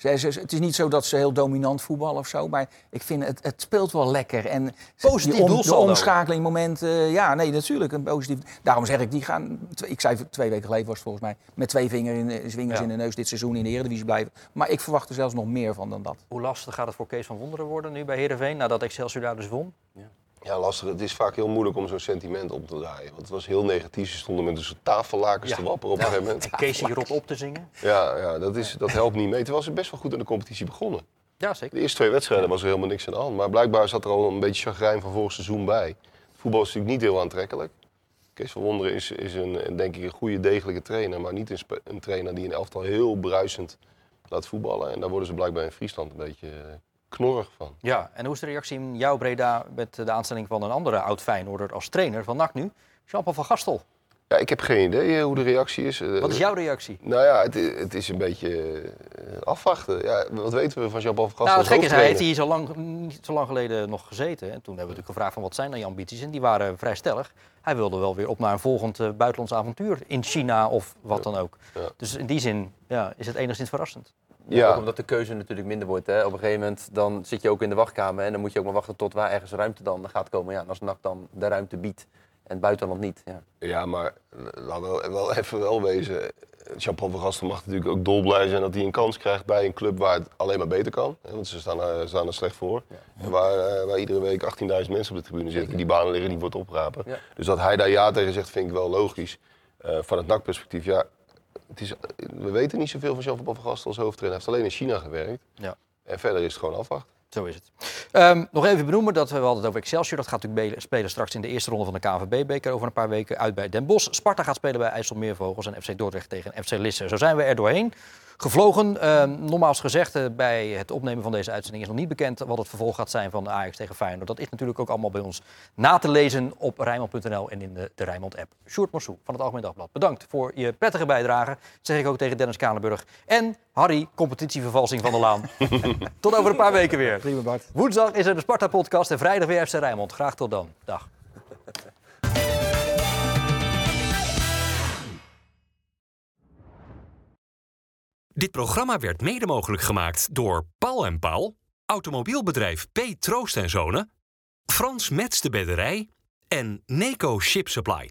Ze, ze- het is niet zo dat ze heel dominant voetballen of zo, maar ik vind het, het speelt wel lekker. En Positief die om- de doelsaldo. omschakeling moment, eh, ja, nee, natuurlijk een positief. Daarom zeg ik, die gaan, ik zei twee weken geleden was het volgens mij, met twee vinger in, de- zwingers Ja. in de neus dit seizoen in de Eredivisie blijven. Maar ik verwacht er zelfs nog meer van dan dat. Hoe lastig gaat het voor Kees van Wonderen worden nu bij Heerenveen, nadat Excelsior daar dus won? Ja, lastig. Het is vaak heel moeilijk om zo'n sentiment op te draaien. Want het was heel negatief. Ze stonden met een soort tafellakens Ja. te wapperen op een gegeven moment. Kees hier rot op te zingen? Ja, ja dat, is, dat helpt niet mee. Terwijl ze best wel goed in de competitie begonnen. Ja, zeker. De eerste twee wedstrijden was er helemaal niks aan de hand. Maar blijkbaar zat er al een beetje chagrijn van vorig seizoen bij. Voetbal is natuurlijk niet heel aantrekkelijk. Kees van Wonderen is, is een, denk ik, een goede, degelijke trainer. Maar niet een, een trainer die een elftal heel bruisend laat voetballen. En daar worden ze blijkbaar in Friesland een beetje eh, knorrig van. Ja, en hoe is de reactie in jouw Breda met de aanstelling van een andere oud Feyenoorder als trainer van NAC nu? Jean-Paul van Gastel. Ja, ik heb geen idee eh, hoe de reactie is. Eh, Wat is jouw reactie? Nou ja, het, het is een beetje eh, afwachten. Ja, wat weten we van Jean-Paul van Gastel Nou, het gekke is, hij heeft hier zo lang, niet zo lang geleden nog gezeten. En toen hebben we natuurlijk gevraagd van wat zijn dan je ambities? En die waren vrij stellig. Hij wilde wel weer op naar een volgend buitenlands avontuur in China of wat dan ook. Ja. Dus in die zin ja, is het enigszins verrassend. Ja. Ook omdat de keuze natuurlijk minder wordt. Hè. Op een gegeven moment dan zit je ook in de wachtkamer en dan moet je ook maar wachten tot waar ergens ruimte dan gaat komen. Ja, en als NAC dan de ruimte biedt en het buitenland niet. Ja. Ja, maar laten we wel, wel even wel wezen. Jean-Paul van Gastel mag natuurlijk ook dolblij zijn dat hij een kans krijgt bij een club waar het alleen maar beter kan. Hè, Want ze staan, er- staan er slecht voor. En waar, eh, waar iedere week 18.000 mensen op de tribune zitten. Die banen liggen niet voor het oprapen. Ja. Dus dat hij daar ja tegen zegt, vind ik wel logisch. Eh, van het NAC-perspectief, ja, het is, we weten niet zoveel van Jean-Paul van Gastel als hoofdtrainer. Hij heeft alleen in China gewerkt. Ja. En verder is het gewoon afwachten. Zo is het. Ehm, nog even benoemen dat we, hadden het over Excelsior. Dat gaat natuurlijk spelen straks in de eerste ronde van de KNVB-beker over een paar weken uit bij Den Bosch. Sparta gaat spelen bij IJsselmeervogels en FC Dordrecht tegen FC Lisse. Zo zijn we er doorheen. Gevlogen, Ehm nogmaals gezegd, eh, bij het opnemen van deze uitzending is nog niet bekend wat het vervolg gaat zijn van Ajax tegen Feyenoord. Dat is natuurlijk ook allemaal bij ons na te lezen op Rijnmond.nl en in de, de Rijnmond-app. Sjoerd Mossou van het Algemeen Dagblad, bedankt voor je prettige bijdrage. Zeg ik ook tegen Dennis Kalenburg. En Harry, competitievervalsing van de Laan. Tot over een paar weken weer. Prima Bart. Woensdag is er de Sparta-podcast en vrijdag weer FC Rijnmond. Graag tot dan. Dag. Dit programma werd mede mogelijk gemaakt door Paul en Paul, automobielbedrijf P. Troost en Zonen, Frans Mets de Bedderij en Neco Ship Supply.